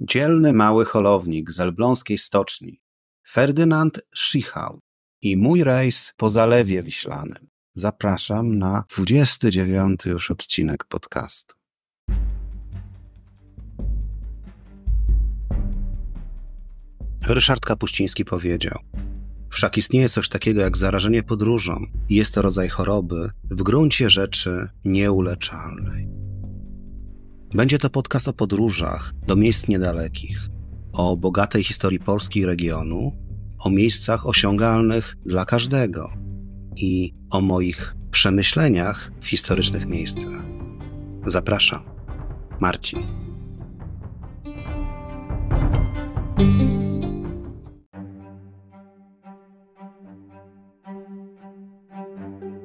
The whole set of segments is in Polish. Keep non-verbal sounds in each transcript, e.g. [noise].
dzielny mały holownik z elbląskiej stoczni, Ferdynand Schichał i mój rejs po Zalewie Wiślanym. Zapraszam na 29 już odcinek podcastu. Ryszard Kapuściński powiedział: Wszak istnieje coś takiego jak zarażenie podróżą i jest to rodzaj choroby w gruncie rzeczy nieuleczalnej. Będzie to podcast o podróżach do miejsc niedalekich, o bogatej historii Polski i regionu, o miejscach osiągalnych dla każdego i o moich przemyśleniach w historycznych miejscach. Zapraszam. Marcin.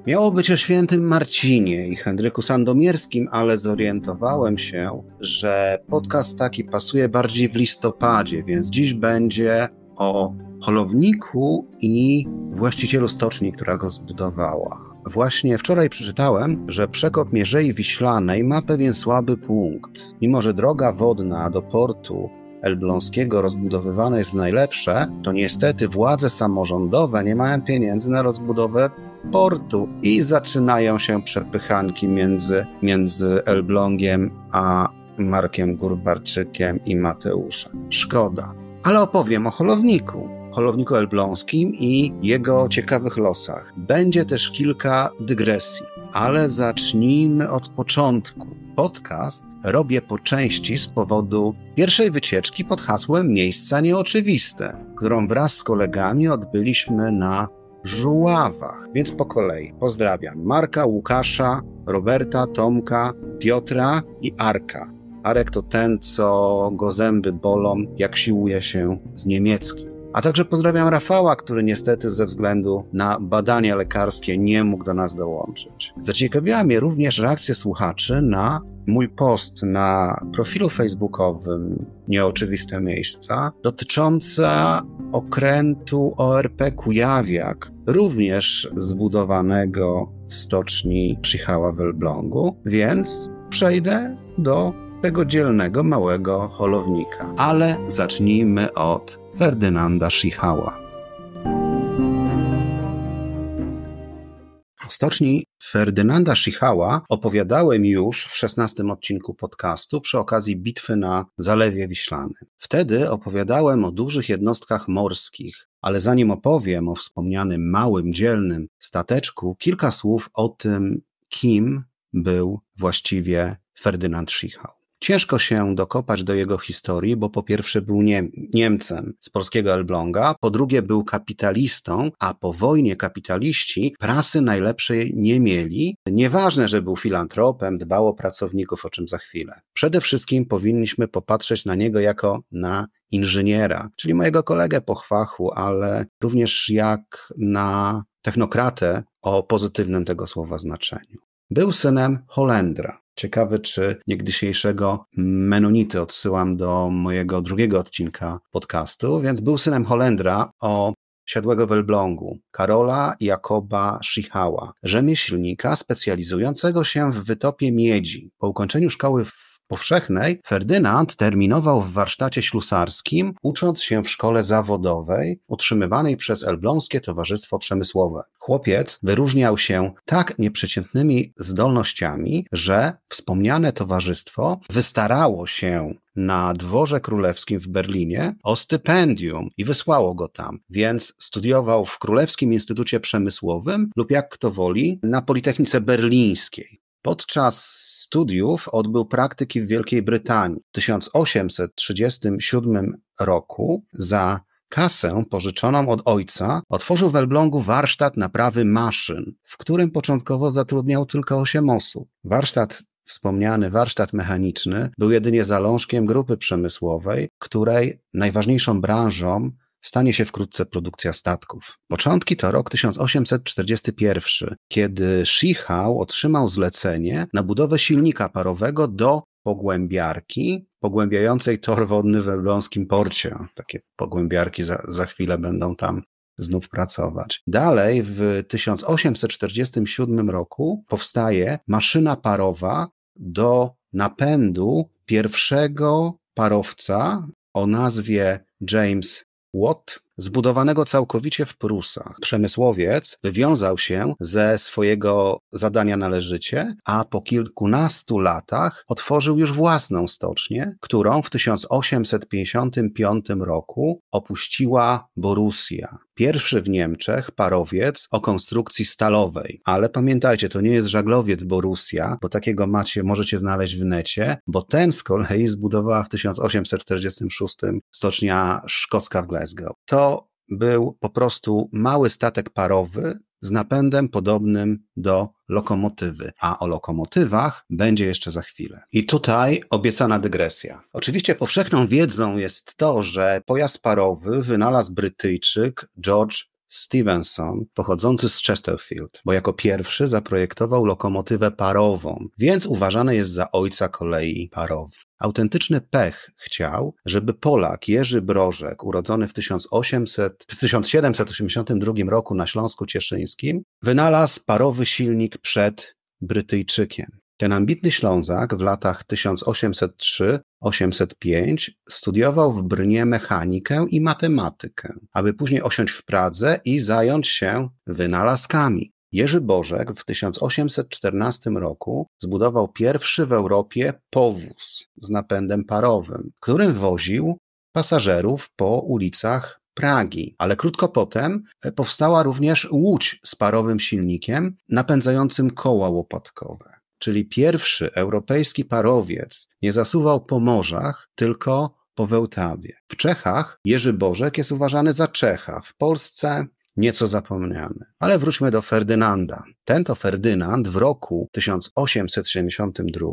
Miało być o świętym Marcinie i Henryku Sandomierskim, ale zorientowałem się, że podcast taki pasuje bardziej w listopadzie, więc dziś będzie o holowniku i właścicielu stoczni, która go zbudowała. Właśnie wczoraj przeczytałem, że przekop Mierzei Wiślanej ma pewien słaby punkt. Mimo, że droga wodna do portu elbląskiego rozbudowywana jest w najlepsze, to niestety władze samorządowe nie mają pieniędzy na rozbudowę portu i zaczynają się przepychanki między, między Elblągiem a Markiem Gurbarczykiem i Mateuszem. Szkoda. Ale opowiem o holowniku. Holowniku elbląskim i jego ciekawych losach. Będzie też kilka dygresji, ale zacznijmy od początku. Podcast robię po części z powodu pierwszej wycieczki pod hasłem Miejsca Nieoczywiste, którą wraz z kolegami odbyliśmy na Żuławach. Więc po kolei pozdrawiam Marka, Łukasza, Roberta, Tomka, Piotra i Arka. Arek to ten, co go zęby bolą, jak siłuje się z niemieckim. A także pozdrawiam Rafała, który niestety ze względu na badania lekarskie nie mógł do nas dołączyć. Zaciekawiła mnie również reakcja słuchaczy na mój post na profilu facebookowym Nieoczywiste Miejsca dotycząca okrętu ORP Kujawiak, również zbudowanego w stoczni Przychała w Elblągu, więc przejdę do tego dzielnego małego holownika. Ale zacznijmy od Ferdynanda Schichała. Stoczni Ferdynanda Schichała opowiadałem już w szesnastym odcinku podcastu przy okazji bitwy na Zalewie Wiślanym. Wtedy opowiadałem o dużych jednostkach morskich, ale zanim opowiem o wspomnianym małym, dzielnym stateczku, kilka słów o tym, kim był właściwie Ferdynand Schichał. Ciężko się dokopać do jego historii, bo po pierwsze był Niem Niemcem z polskiego Elbląga, po drugie był kapitalistą, a po wojnie kapitaliści prasy najlepszej nie mieli. Nieważne, że był filantropem, dbał o pracowników, o czym za chwilę. Przede wszystkim powinniśmy popatrzeć na niego jako na inżyniera, czyli mojego kolegę po chwachu, ale również jak na technokratę o pozytywnym tego słowa znaczeniu. Był synem Holendra. Ciekawy, czy niegdysiejszego Menonity odsyłam do mojego drugiego odcinka podcastu, więc był synem Holendra o siadłego w Elblągu, Karola Jakoba Schichała, rzemieślnika specjalizującego się w wytopie miedzi. Po ukończeniu szkoły w powszechnej Ferdynand terminował w warsztacie ślusarskim, ucząc się w szkole zawodowej utrzymywanej przez Elbląskie Towarzystwo Przemysłowe. Chłopiec wyróżniał się tak nieprzeciętnymi zdolnościami, że wspomniane towarzystwo wystarało się na dworze królewskim w Berlinie o stypendium i wysłało go tam, więc studiował w Królewskim Instytucie Przemysłowym lub jak kto woli na Politechnice Berlińskiej. Podczas studiów odbył praktyki w Wielkiej Brytanii. W 1837 roku za kasę pożyczoną od ojca otworzył w Elblągu warsztat naprawy maszyn, w którym początkowo zatrudniał tylko 8 osób. Warsztat Wspomniany warsztat mechaniczny był jedynie zalążkiem grupy przemysłowej, której najważniejszą branżą stanie się wkrótce produkcja statków. Początki to rok 1841, kiedy Schichał otrzymał zlecenie na budowę silnika parowego do pogłębiarki pogłębiającej tor wodny w Elbląskim porcie. Takie pogłębiarki za, za chwilę będą tam znów pracować. Dalej w 1847 roku powstaje maszyna parowa do napędu pierwszego parowca o nazwie James Watt, zbudowanego całkowicie w Prusach. Przemysłowiec wywiązał się ze swojego zadania należycie, a po kilkunastu latach otworzył już własną stocznię, którą w 1855 roku opuściła Borussia. Pierwszy w Niemczech parowiec o konstrukcji stalowej. Ale pamiętajcie, to nie jest żaglowiec Borussia, bo takiego macie, możecie znaleźć w necie, bo ten z kolei zbudowała w 1846 stocznia szkocka w Glasgow. To był po prostu mały statek parowy z napędem podobnym do lokomotywy, a o lokomotywach będzie jeszcze za chwilę. I tutaj obiecana dygresja. Oczywiście powszechną wiedzą jest to, że pojazd parowy wynalazł Brytyjczyk George Stevenson, pochodzący z Chesterfield, bo jako pierwszy zaprojektował lokomotywę parową, więc uważany jest za ojca kolei parowej. Autentyczny pech chciał, żeby Polak Jerzy Brożek, urodzony w, 1800, w 1782 roku na Śląsku Cieszyńskim, wynalazł parowy silnik przed Brytyjczykiem. Ten ambitny Ślązak w latach 1803-1805 studiował w Brnie mechanikę i matematykę, aby później osiąść w Pradze i zająć się wynalazkami. Jerzy Bożek w 1814 roku zbudował pierwszy w Europie powóz z napędem parowym, którym woził pasażerów po ulicach Pragi, ale krótko potem powstała również łódź z parowym silnikiem napędzającym koła łopatkowe. Czyli pierwszy europejski parowiec nie zasuwał po morzach, tylko po Wełtawie. W Czechach Jerzy Bożek jest uważany za Czecha, w Polsce nieco zapomniany. Ale wróćmy do Ferdynanda. Ten to Ferdynand w roku 1872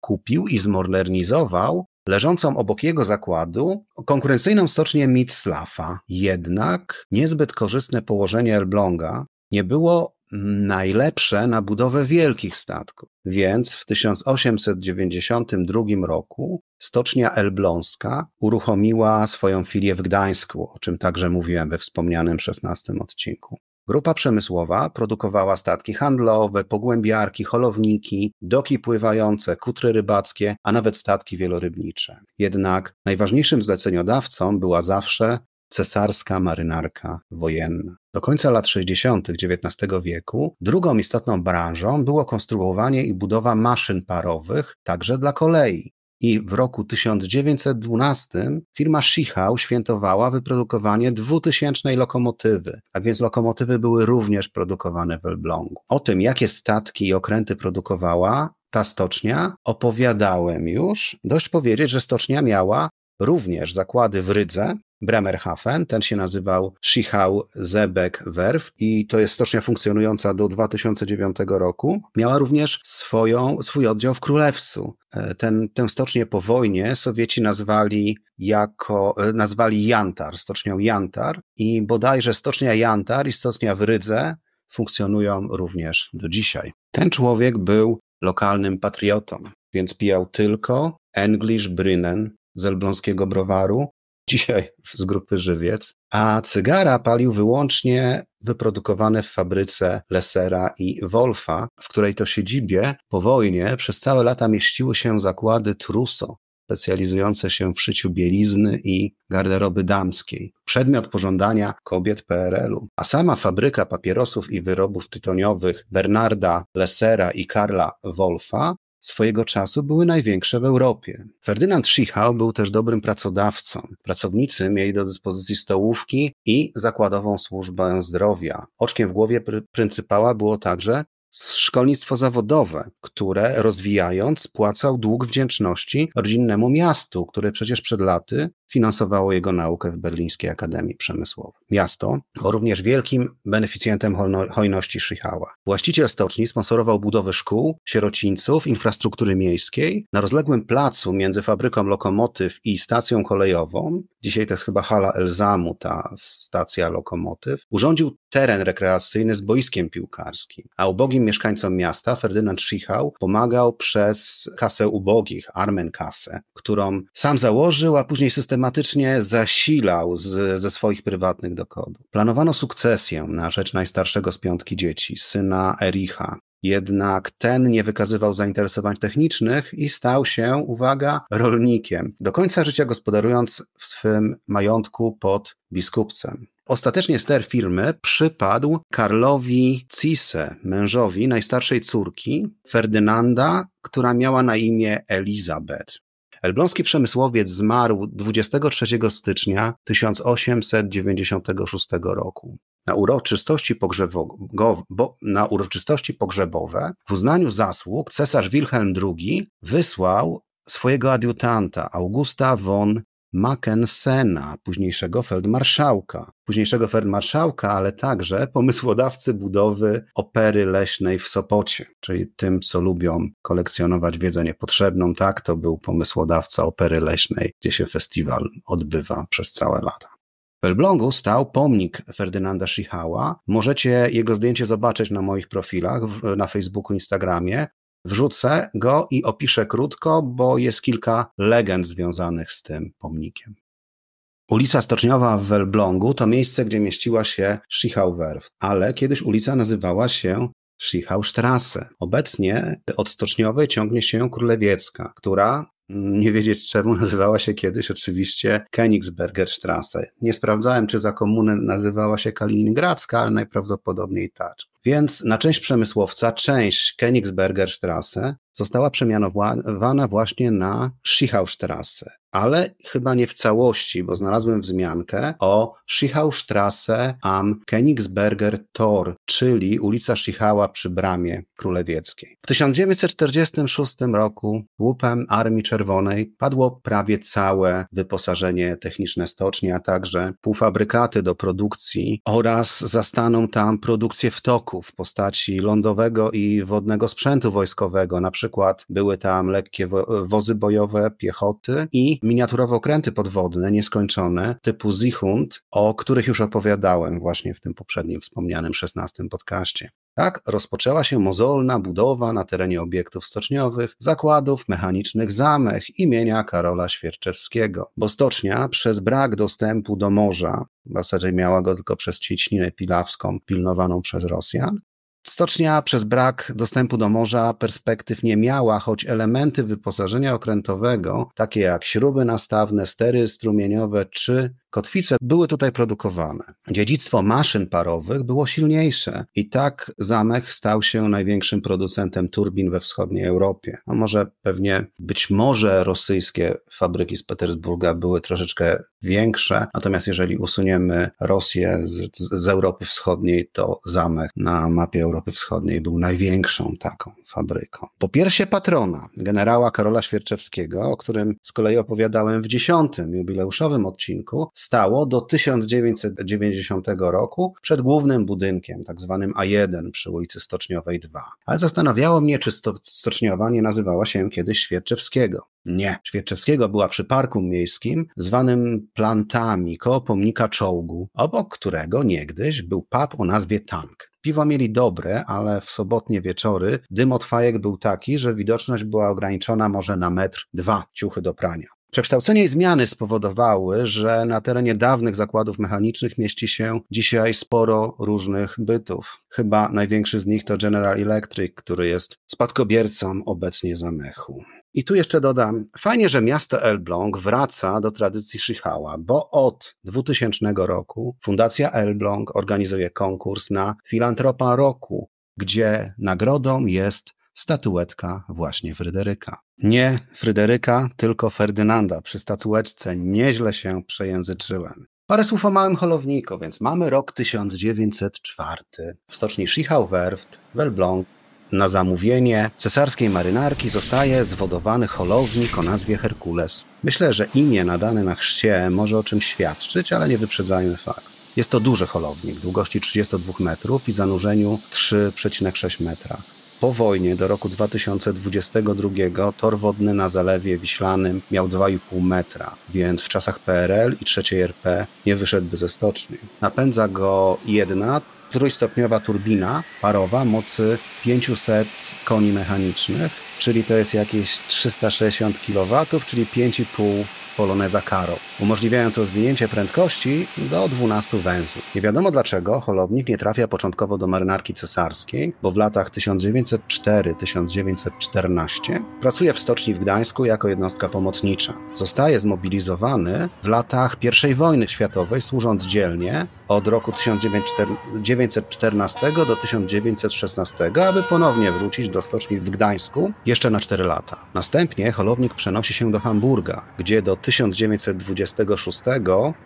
kupił i zmodernizował leżącą obok jego zakładu konkurencyjną stocznię Mitzlafa. Jednak niezbyt korzystne położenie Elbląga nie było najlepsze na budowę wielkich statków. Więc w 1892 roku Stocznia Elbląska uruchomiła swoją filię w Gdańsku, o czym także mówiłem we wspomnianym szesnastym odcinku. Grupa przemysłowa produkowała statki handlowe, pogłębiarki, holowniki, doki pływające, kutry rybackie, a nawet statki wielorybnicze. Jednak najważniejszym zleceniodawcą była zawsze cesarska marynarka wojenna. Do końca lat 60. XIX wieku drugą istotną branżą było konstruowanie i budowa maszyn parowych, także dla kolei. I w roku 1912 firma Schichau świętowała wyprodukowanie dwutysięcznej lokomotywy. Tak więc lokomotywy były również produkowane w Elblągu. O tym, jakie statki i okręty produkowała ta stocznia, opowiadałem już. Dość powiedzieć, że stocznia miała również zakłady w Rydze, Bremerhaven, ten się nazywał Schichau Zebek Werft i to jest stocznia funkcjonująca do 2009 roku. Miała również swoją, swój oddział w Królewcu. E, ten, tę stocznię po wojnie Sowieci nazwali jako, e, nazwali Jantar, stocznią Jantar i bodajże stocznia Jantar i stocznia w Rydze funkcjonują również do dzisiaj. Ten człowiek był lokalnym patriotą, więc pijał tylko English Brynen z elbląskiego browaru, dzisiaj z grupy Żywiec, a cygara palił wyłącznie wyprodukowane w fabryce Lessera i Wolfa, w której to siedzibie po wojnie przez całe lata mieściły się zakłady Truso, specjalizujące się w szyciu bielizny i garderoby damskiej. Przedmiot pożądania kobiet PRL-u. A sama fabryka papierosów i wyrobów tytoniowych Bernarda Lessera i Karla Wolfa swojego czasu były największe w Europie. Ferdynand Schichau był też dobrym pracodawcą. Pracownicy mieli do dyspozycji stołówki i zakładową służbę zdrowia. Oczkiem w głowie pr pryncypała było także szkolnictwo zawodowe, które rozwijając spłacał dług wdzięczności rodzinnemu miastu, które przecież przed laty finansowało jego naukę w Berlińskiej Akademii Przemysłowej. Miasto było również wielkim beneficjentem hojności Szychała. Właściciel stoczni sponsorował budowę szkół, sierocińców, infrastruktury miejskiej. Na rozległym placu między fabryką lokomotyw i stacją kolejową, dzisiaj to jest chyba hala Elzamu, ta stacja lokomotyw, urządził teren rekreacyjny z boiskiem piłkarskim, a ubogim mieszkańcom miasta Ferdynand Schichał pomagał przez kasę ubogich, Armen Kasę, którą sam założył, a później systematycznie systematycznie zasilał z, ze swoich prywatnych dochodów. Planowano sukcesję na rzecz najstarszego z piątki dzieci, syna Ericha. jednak ten nie wykazywał zainteresowań technicznych i stał się, uwaga, rolnikiem, do końca życia gospodarując w swym majątku pod biskupcem. Ostatecznie ster firmy przypadł Karlowi Cisse, mężowi najstarszej córki Ferdynanda, która miała na imię Elizabeth. Elbląski przemysłowiec zmarł 23 stycznia 1896 roku. Na uroczystości, bo, na uroczystości pogrzebowe w uznaniu zasług cesarz Wilhelm II wysłał swojego adiutanta Augusta von Mackensena, późniejszego feldmarszałka. Późniejszego feldmarszałka, ale także pomysłodawcy budowy opery leśnej w Sopocie, czyli tym, co lubią kolekcjonować wiedzę niepotrzebną. Tak, to był pomysłodawca opery leśnej, gdzie się festiwal odbywa przez całe lata. W Elblągu stał pomnik Ferdynanda Schichała. Możecie jego zdjęcie zobaczyć na moich profilach na Facebooku, Instagramie. Wrzucę go i opiszę krótko, bo jest kilka legend związanych z tym pomnikiem. Ulica Stoczniowa w Elblągu to miejsce, gdzie mieściła się Schichauwerft, ale kiedyś ulica nazywała się Schichaustrasse. Obecnie od Stoczniowej ciągnie się Królewiecka, która nie wiedzieć czemu [laughs] nazywała się kiedyś oczywiście Königsbergerstrasse. Nie sprawdzałem, czy za komunę nazywała się Kaliningradzka, ale najprawdopodobniej tak. Więc na część przemysłowca część Königsbergerstrasse została przemianowana właśnie na Schichaustrasse, ale chyba nie w całości, bo znalazłem wzmiankę o Schichaustrasse am Königsberger Tor, czyli ulica Schichała przy Bramie Królewieckiej. W 1946 roku łupem Armii Czerwonej padło prawie całe wyposażenie techniczne stoczni, a także półfabrykaty do produkcji oraz zastaną tam produkcję w toku w postaci lądowego i wodnego sprzętu wojskowego, na przykład były tam lekkie wozy bojowe piechoty i miniaturowe okręty podwodne nieskończone typu Zichund, o których już opowiadałem właśnie w tym poprzednim wspomnianym szesnastym podcaście. Tak rozpoczęła się mozolna budowa na terenie obiektów stoczniowych zakładów mechanicznych zamek imienia Karola Świerczewskiego, bo stocznia przez brak dostępu do morza, w zasadzie miała go tylko przez Cieśninę Pilawską pilnowaną przez Rosjan, Stocznia przez brak dostępu do morza perspektyw nie miała, choć elementy wyposażenia okrętowego, takie jak śruby nastawne, stery strumieniowe czy Kotwice były tutaj produkowane. Dziedzictwo maszyn parowych było silniejsze i tak zamek stał się największym producentem turbin we wschodniej Europie. A może pewnie, być może rosyjskie fabryki z Petersburga były troszeczkę większe, natomiast jeżeli usuniemy Rosję z, z Europy Wschodniej, to zamek na mapie Europy Wschodniej był największą taką fabryką. Po piersie patrona, generała Karola Świerczewskiego, o którym z kolei opowiadałem w dziesiątym jubileuszowym odcinku, stało do 1990 roku przed głównym budynkiem, tak zwanym A1 przy ulicy Stoczniowej 2. Ale zastanawiało mnie, czy sto Stoczniowa nie nazywała się kiedyś Świerczewskiego. Nie. Świerczewskiego była przy parku miejskim zwanym Plantami koło pomnika czołgu, obok którego niegdyś był pub o nazwie Tank. Piwo mieli dobre, ale w sobotnie wieczory dym od fajek był taki, że widoczność była ograniczona może na metr dwa ciuchy do prania. Przekształcenie i zmiany spowodowały, że na terenie dawnych zakładów mechanicznych mieści się dzisiaj sporo różnych bytów. Chyba największy z nich to General Electric, który jest spadkobiercą obecnie zamechu. I tu jeszcze dodam, fajnie, że miasto Elbląg wraca do tradycji Szychała, bo od 2000 roku Fundacja Elbląg organizuje konkurs na Filantropa Roku, gdzie nagrodą jest statuetka właśnie Fryderyka. Nie Fryderyka, tylko Ferdynanda. Przy statueczce nieźle się przejęzyczyłem. Parę słów o małym holowniku, więc mamy rok 1904. W stoczni Schichau-Werft w na zamówienie cesarskiej marynarki zostaje zwodowany holownik o nazwie Herkules. Myślę, że imię nadane na chrzcie może o czymś świadczyć, ale nie wyprzedzajmy fakt. Jest to duży holownik, długości 32 metrów i zanurzeniu 3,6 metra. Po wojnie do roku 2022 tor wodny na Zalewie Wiślanym miał 2,5 metra, więc w czasach PRL i III RP nie wyszedłby ze stoczni. Napędza go jedna trójstopniowa turbina parowa mocy 500 koni mechanicznych, czyli to jest jakieś 360 kW, czyli 5,5 Poloneza Caro, umożliwiając rozwinięcie prędkości do 12 węzłów. Nie wiadomo dlaczego holownik nie trafia początkowo do marynarki cesarskiej, bo w latach 1904-1914 pracuje w stoczni w Gdańsku jako jednostka pomocnicza. Zostaje zmobilizowany w latach I wojny światowej, służąc dzielnie od roku 1914 do 1916, aby ponownie wrócić do stoczni w Gdańsku jeszcze na 4 lata. Następnie holownik przenosi się do Hamburga, gdzie do 1926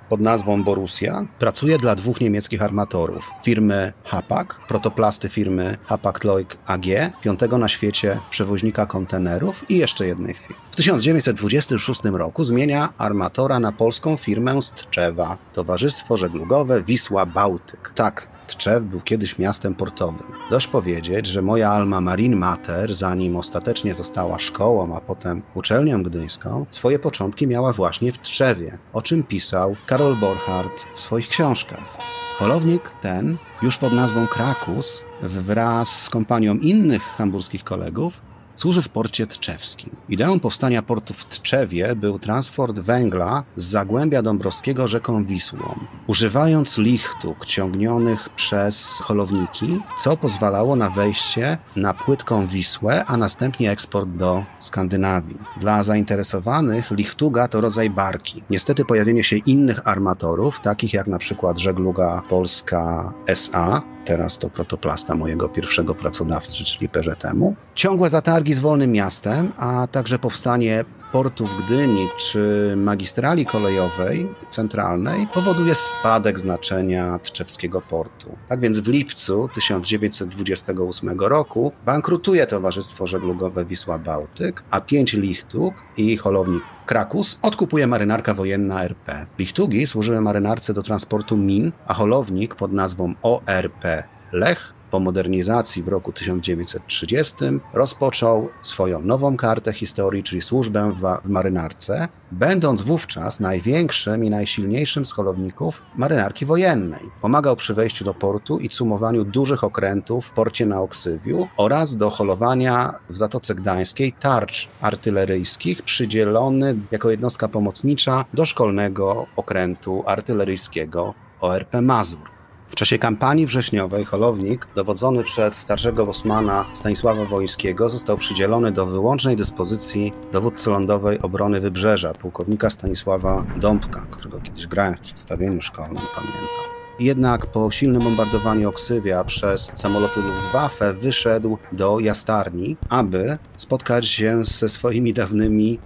pod nazwą Borussia pracuje dla dwóch niemieckich armatorów firmy Hapag, protoplasty firmy Hapag-Lloyd AG, piątego na świecie przewoźnika kontenerów i jeszcze jednej firmy. W 1926 roku zmienia armatora na polską firmę Stczewa, Towarzystwo Żeglugowe Wisła Bałtyk. Tak, Tczew był kiedyś miastem portowym. Dość powiedzieć, że moja alma Marin Mater, zanim ostatecznie została szkołą, a potem uczelnią gdyńską, swoje początki miała właśnie w Tczewie, o czym pisał Karol Borchardt w swoich książkach. Polownik ten, już pod nazwą Krakus, wraz z kompanią innych hamburskich kolegów, służy w porcie tczewskim. Ideą powstania portu w Tczewie był transport węgla z Zagłębia Dąbrowskiego rzeką Wisłą, używając lichtuk ciągnionych przez holowniki, co pozwalało na wejście na płytką Wisłę, a następnie eksport do Skandynawii. Dla zainteresowanych lichtuga to rodzaj barki. Niestety pojawienie się innych armatorów, takich jak na przykład Żegluga Polska SA, teraz to protoplasta mojego pierwszego pracodawcy, czyli PŻM-u. Ciągłe zatargi z wolnym miastem, a także powstanie portu w Gdyni czy magistrali kolejowej centralnej powoduje spadek znaczenia Tczewskiego portu. Tak więc w lipcu 1928 roku bankrutuje Towarzystwo Żeglugowe Wisła Bałtyk, a pięć lichtug i holownik Krakus odkupuje marynarka wojenna RP. Lichtugi służyły marynarce do transportu min, a holownik pod nazwą ORP Lech po modernizacji w roku 1930 rozpoczął swoją nową kartę historii, czyli służbę w, marynarce, będąc wówczas największym i najsilniejszym z holowników marynarki wojennej. Pomagał przy wejściu do portu i cumowaniu dużych okrętów w porcie na Oksywiu oraz do holowania w Zatoce Gdańskiej tarcz artyleryjskich przydzielony jako jednostka pomocnicza do szkolnego okrętu artyleryjskiego ORP Mazur. W czasie kampanii wrześniowej holownik, dowodzony przez starszego Bosmana Stanisława Wojskiego, został przydzielony do wyłącznej dyspozycji dowódcy lądowej obrony Wybrzeża, pułkownika Stanisława Dąbka, którego kiedyś grałem w przedstawieniu szkolnym, pamiętam. Jednak po silnym bombardowaniu Oksywia przez samoloty Luftwaffe wyszedł do jastarni, aby spotkać się ze swoimi dawnymi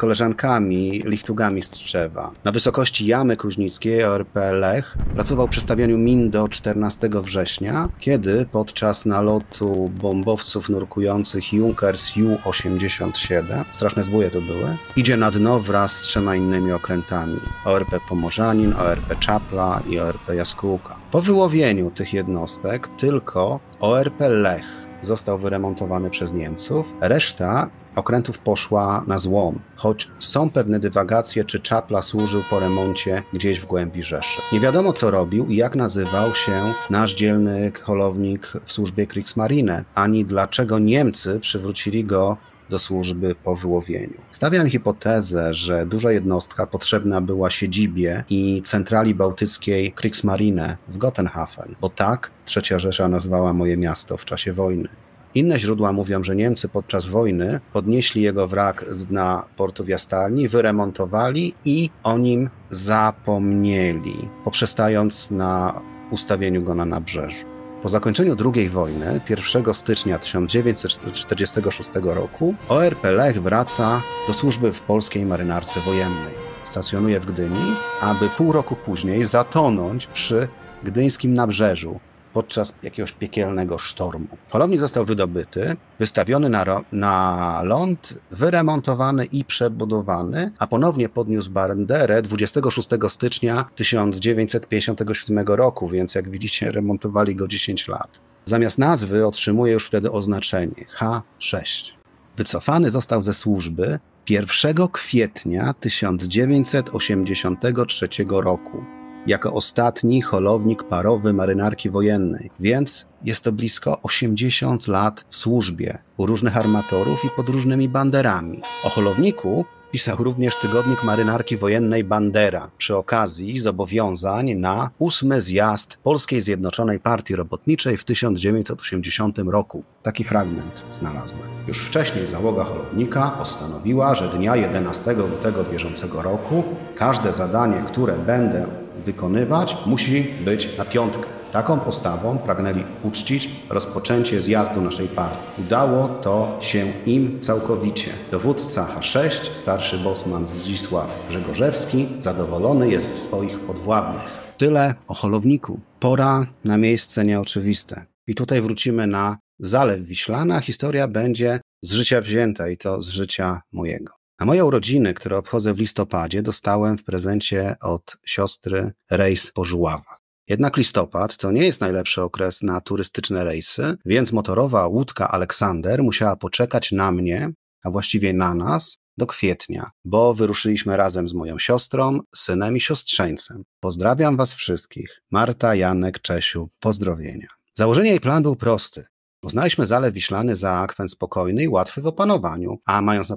koleżankami, lichtugami z Trzewa. Na wysokości Jamy Kuźnickiej ORP Lech pracował przy stawianiu min do 14 września, kiedy podczas nalotu bombowców nurkujących Junkers Ju-87, straszne zbóje to były, idzie na dno wraz z trzema innymi okrętami ORP Pomorzanin, ORP Czapla i ORP Jaskółka. Po wyłowieniu tych jednostek tylko ORP Lech został wyremontowany przez Niemców, reszta okrętów poszła na złom, choć są pewne dywagacje, czy Czapla służył po remoncie gdzieś w głębi Rzeszy. Nie wiadomo, co robił i jak nazywał się nasz dzielny holownik w służbie Kriegsmarine, ani dlaczego Niemcy przywrócili go do służby po wyłowieniu. Stawiam hipotezę, że duża jednostka potrzebna była siedzibie i centrali bałtyckiej Kriegsmarine w Gotenhafen, bo tak trzecia Rzesza nazwała moje miasto w czasie wojny. Inne źródła mówią, że Niemcy podczas wojny podnieśli jego wrak z dna portu w Jastarni, wyremontowali i o nim zapomnieli, poprzestając na ustawieniu go na nabrzeżu. Po zakończeniu II wojny, 1 stycznia 1946 roku, ORP Lech wraca do służby w polskiej marynarce wojennej. Stacjonuje w Gdyni, aby pół roku później zatonąć przy gdyńskim nabrzeżu, podczas jakiegoś piekielnego sztormu. Polownik został wydobyty, wystawiony na, na ląd, wyremontowany i przebudowany, a ponownie podniósł banderę 26 stycznia 1957 roku, więc jak widzicie [laughs] remontowali go 10 lat. Zamiast nazwy otrzymuje już wtedy oznaczenie H6. Wycofany został ze służby 1 kwietnia 1983 roku jako ostatni holownik parowy marynarki wojennej, więc jest to blisko 80 lat w służbie u różnych armatorów i pod różnymi banderami. O holowniku pisał również tygodnik marynarki wojennej Bandera przy okazji zobowiązań na ósmy zjazd Polskiej Zjednoczonej Partii Robotniczej w 1980 roku. Taki fragment znalazłem. Już wcześniej załoga holownika postanowiła, że dnia 11 lutego bieżącego roku każde zadanie, które będę wykonywać, musi być na piątkę. Taką postawą pragnęli uczcić rozpoczęcie zjazdu naszej partii. Udało to się im całkowicie. Dowódca H6, starszy bosman Zdzisław Grzegorzewski, zadowolony jest z swoich podwładnych. Tyle o holowniku. Pora na miejsce nieoczywiste. I tutaj wrócimy na Zalew Wiślana. Historia będzie z życia wzięta i to z życia mojego. Na moje urodziny, które obchodzę w listopadzie, dostałem w prezencie od siostry rejs po żuławach. Jednak listopad to nie jest najlepszy okres na turystyczne rejsy, więc motorowa łódka Aleksander musiała poczekać na mnie, a właściwie na nas, do kwietnia, bo wyruszyliśmy razem z moją siostrą, synem i siostrzeńcem. Pozdrawiam Was wszystkich. Marta, Janek, Czesiu, pozdrowienia. Założenie jej plan był prosty. Uznaliśmy Zalew Wiślany za akwen spokojny i łatwy w opanowaniu, a mając na,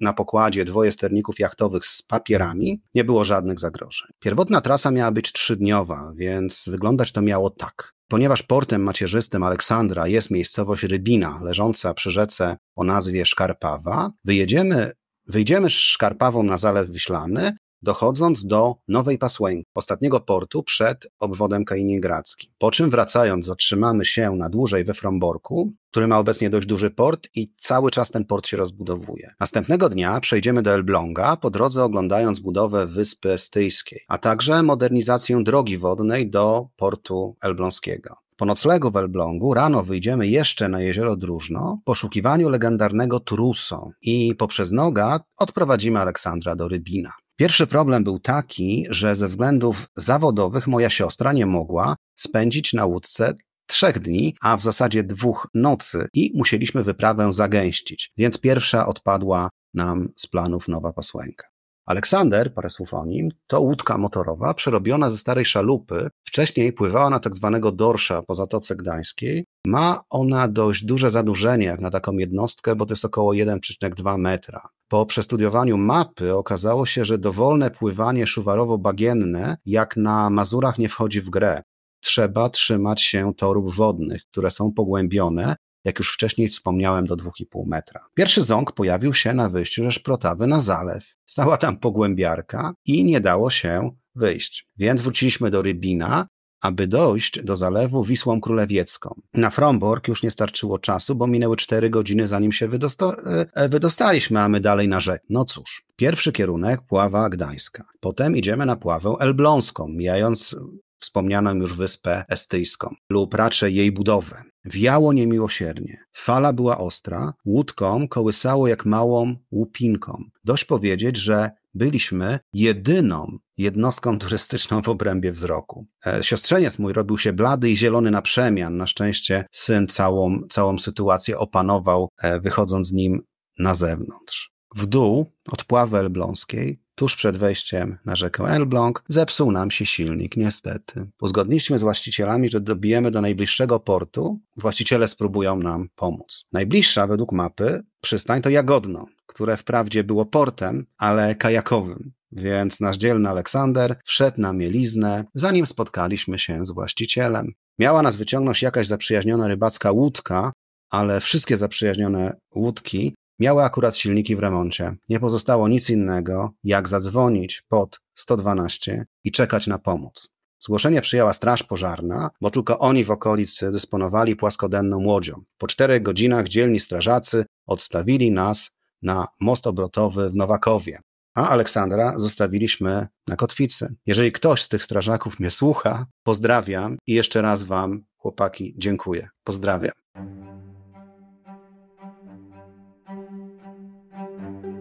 na, pokładzie dwoje sterników jachtowych z papierami, nie było żadnych zagrożeń. Pierwotna trasa miała być trzydniowa, więc wyglądać to miało tak. Ponieważ portem macierzystym Aleksandra jest miejscowość Rybina, leżąca przy rzece o nazwie Szkarpawa, wyjedziemy Wyjdziemy Szkarpawą na Zalew Wiślany, dochodząc do Nowej Pasłęki, ostatniego portu przed obwodem kaliningradzkim. Po czym wracając zatrzymamy się na dłużej we Fromborku, który ma obecnie dość duży port i cały czas ten port się rozbudowuje. Następnego dnia przejdziemy do Elbląga, po drodze oglądając budowę Wyspy Estyjskiej, a także modernizację drogi wodnej do portu elbląskiego. Po noclegu w Elblągu rano wyjdziemy jeszcze na jezioro Dróżno w poszukiwaniu legendarnego Truso i poprzez Noga odprowadzimy Aleksandra do Rybina. Pierwszy problem był taki, że ze względów zawodowych moja siostra nie mogła spędzić na łódce trzech dni, a w zasadzie dwóch nocy i musieliśmy wyprawę zagęścić, więc pierwsza odpadła nam z planów Nowa Pasłęka. Aleksander, parę słów o nim, to łódka motorowa przerobiona ze starej szalupy. Wcześniej pływała na tak zwanego dorsza po Zatoce Gdańskiej. Ma ona dość duże zadłużenie jak na taką jednostkę, bo to jest około 1,2 metra. Po przestudiowaniu mapy okazało się, że dowolne pływanie szuwarowo-bagienne jak na Mazurach nie wchodzi w grę. Trzeba trzymać się torów wodnych, które są pogłębione, jak już wcześniej wspomniałem, do 2,5 metra. Pierwszy ząg pojawił się na wyjściu ze Szprotawy na zalew. Stała tam pogłębiarka i nie dało się wyjść. Więc wróciliśmy do Rybina, aby dojść do zalewu Wisłą Królewiecką. Na Fromborg już nie starczyło czasu, bo minęły cztery godziny zanim się wydosta e, wydostaliśmy, a my dalej na rzekę. No cóż, pierwszy kierunek Pława Gdańska. Potem idziemy na Pławę Elbląską, mijając wspomnianą już wyspę estyjską lub raczej jej budowę. Wiało niemiłosiernie. Fala była ostra, łódką kołysało jak małą łupinką. Dość powiedzieć, że byliśmy jedyną jednostką turystyczną w obrębie wzroku. E, siostrzeniec mój robił się blady i zielony na przemian. Na szczęście syn całą, całą sytuację opanował, e, wychodząc z nim na zewnątrz. W dół od Pławy Elbląskiej tuż przed wejściem na rzekę Elbląg, zepsuł nam się silnik, niestety. Uzgodniliśmy z właścicielami, że dobijemy do najbliższego portu, właściciele spróbują nam pomóc. Najbliższa według mapy przystań to Jagodno, które wprawdzie było portem, ale kajakowym. Więc nasz dzielny Aleksander wszedł na mieliznę, zanim spotkaliśmy się z właścicielem. Miała nas wyciągnąć jakaś zaprzyjaźniona rybacka łódka, ale wszystkie zaprzyjaźnione łódki Miały akurat silniki w remoncie. Nie pozostało nic innego, jak zadzwonić pod 112 i czekać na pomoc. Zgłoszenie przyjęła Straż Pożarna, bo tylko oni w okolicy dysponowali płaskodenną łodzią. Po czterech godzinach dzielni strażacy odstawili nas na most obrotowy w Nowakowie, a Aleksandra zostawiliśmy na kotwicy. Jeżeli ktoś z tych strażaków mnie słucha, pozdrawiam i jeszcze raz Wam, chłopaki, dziękuję. Pozdrawiam.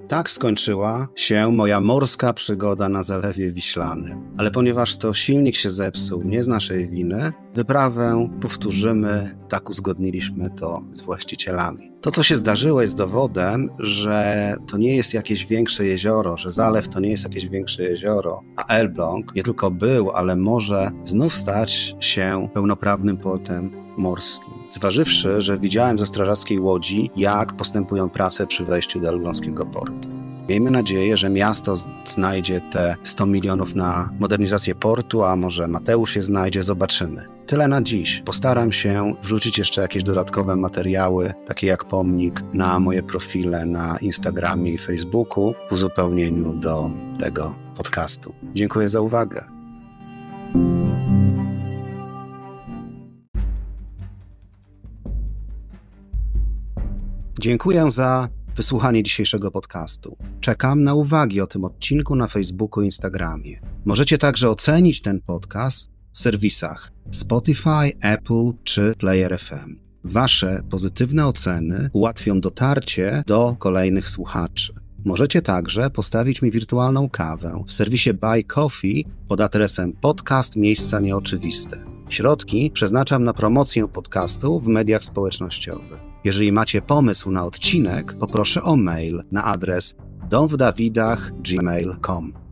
Tak skończyła się moja morska przygoda na Zalewie Wiślanym. Ale ponieważ to silnik się zepsuł, nie z naszej winy, wyprawę powtórzymy, tak uzgodniliśmy to z właścicielami. To, co się zdarzyło, jest dowodem, że to nie jest jakieś większe jezioro, że zalew to nie jest jakieś większe jezioro, a Elbląg nie tylko był, ale może znów stać się pełnoprawnym portem morskim. Zważywszy, że widziałem ze strażackiej łodzi, jak postępują prace przy wejściu do elbląskiego portu. Miejmy nadzieję, że miasto znajdzie te 100 milionów na modernizację portu, a może Mateusz je znajdzie, zobaczymy. Tyle na dziś. Postaram się wrzucić jeszcze jakieś dodatkowe materiały, takie jak pomnik, na moje profile na Instagramie i Facebooku w uzupełnieniu do tego podcastu. Dziękuję za uwagę. Dziękuję za wysłuchanie dzisiejszego podcastu. Czekam na uwagi o tym odcinku na Facebooku i Instagramie. Możecie także ocenić ten podcast w serwisach Spotify, Apple czy Player FM. Wasze pozytywne oceny ułatwią dotarcie do kolejnych słuchaczy. Możecie także postawić mi wirtualną kawę w serwisie Buy Coffee pod adresem podcast Miejsca Nieoczywiste. Środki przeznaczam na promocję podcastu w mediach społecznościowych. Jeżeli macie pomysł na odcinek, poproszę o mail na adres domwdawidach.gmail.com.